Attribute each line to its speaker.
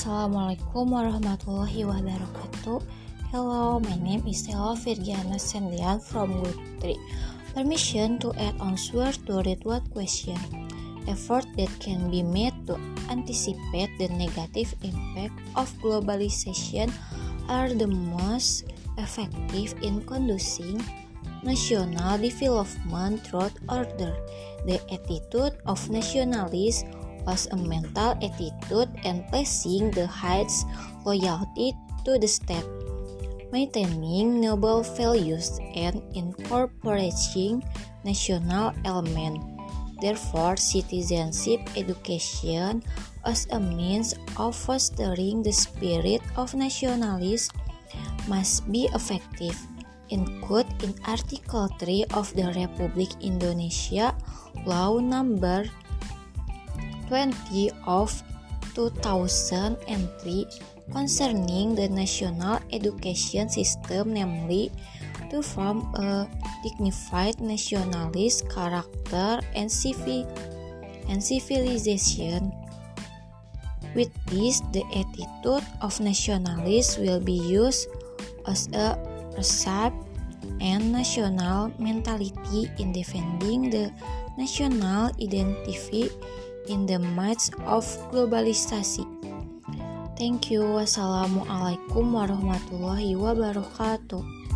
Speaker 1: Assalamualaikum warahmatullahi wabarakatuh. Hello, my name is Stella Virgiana Sendian from Group 3. Permission to add answer to read what question. Effort that can be made to anticipate the negative impact of globalization are the most effective in conducing national development through order. The attitude of nationalists was a mental attitude and placing the highest loyalty to the state, maintaining noble values and incorporating national element. Therefore, citizenship education as a means of fostering the spirit of nationalism must be effective. Include in Article 3 of the Republic Indonesia Law number 20 of 2003 concerning the national education system namely to form a dignified nationalist character and, civil and civilization. With this, the attitude of nationalists will be used as a recipe and national mentality in defending the national identity in the midst of globalisasi. Thank you. Wassalamualaikum warahmatullahi wabarakatuh.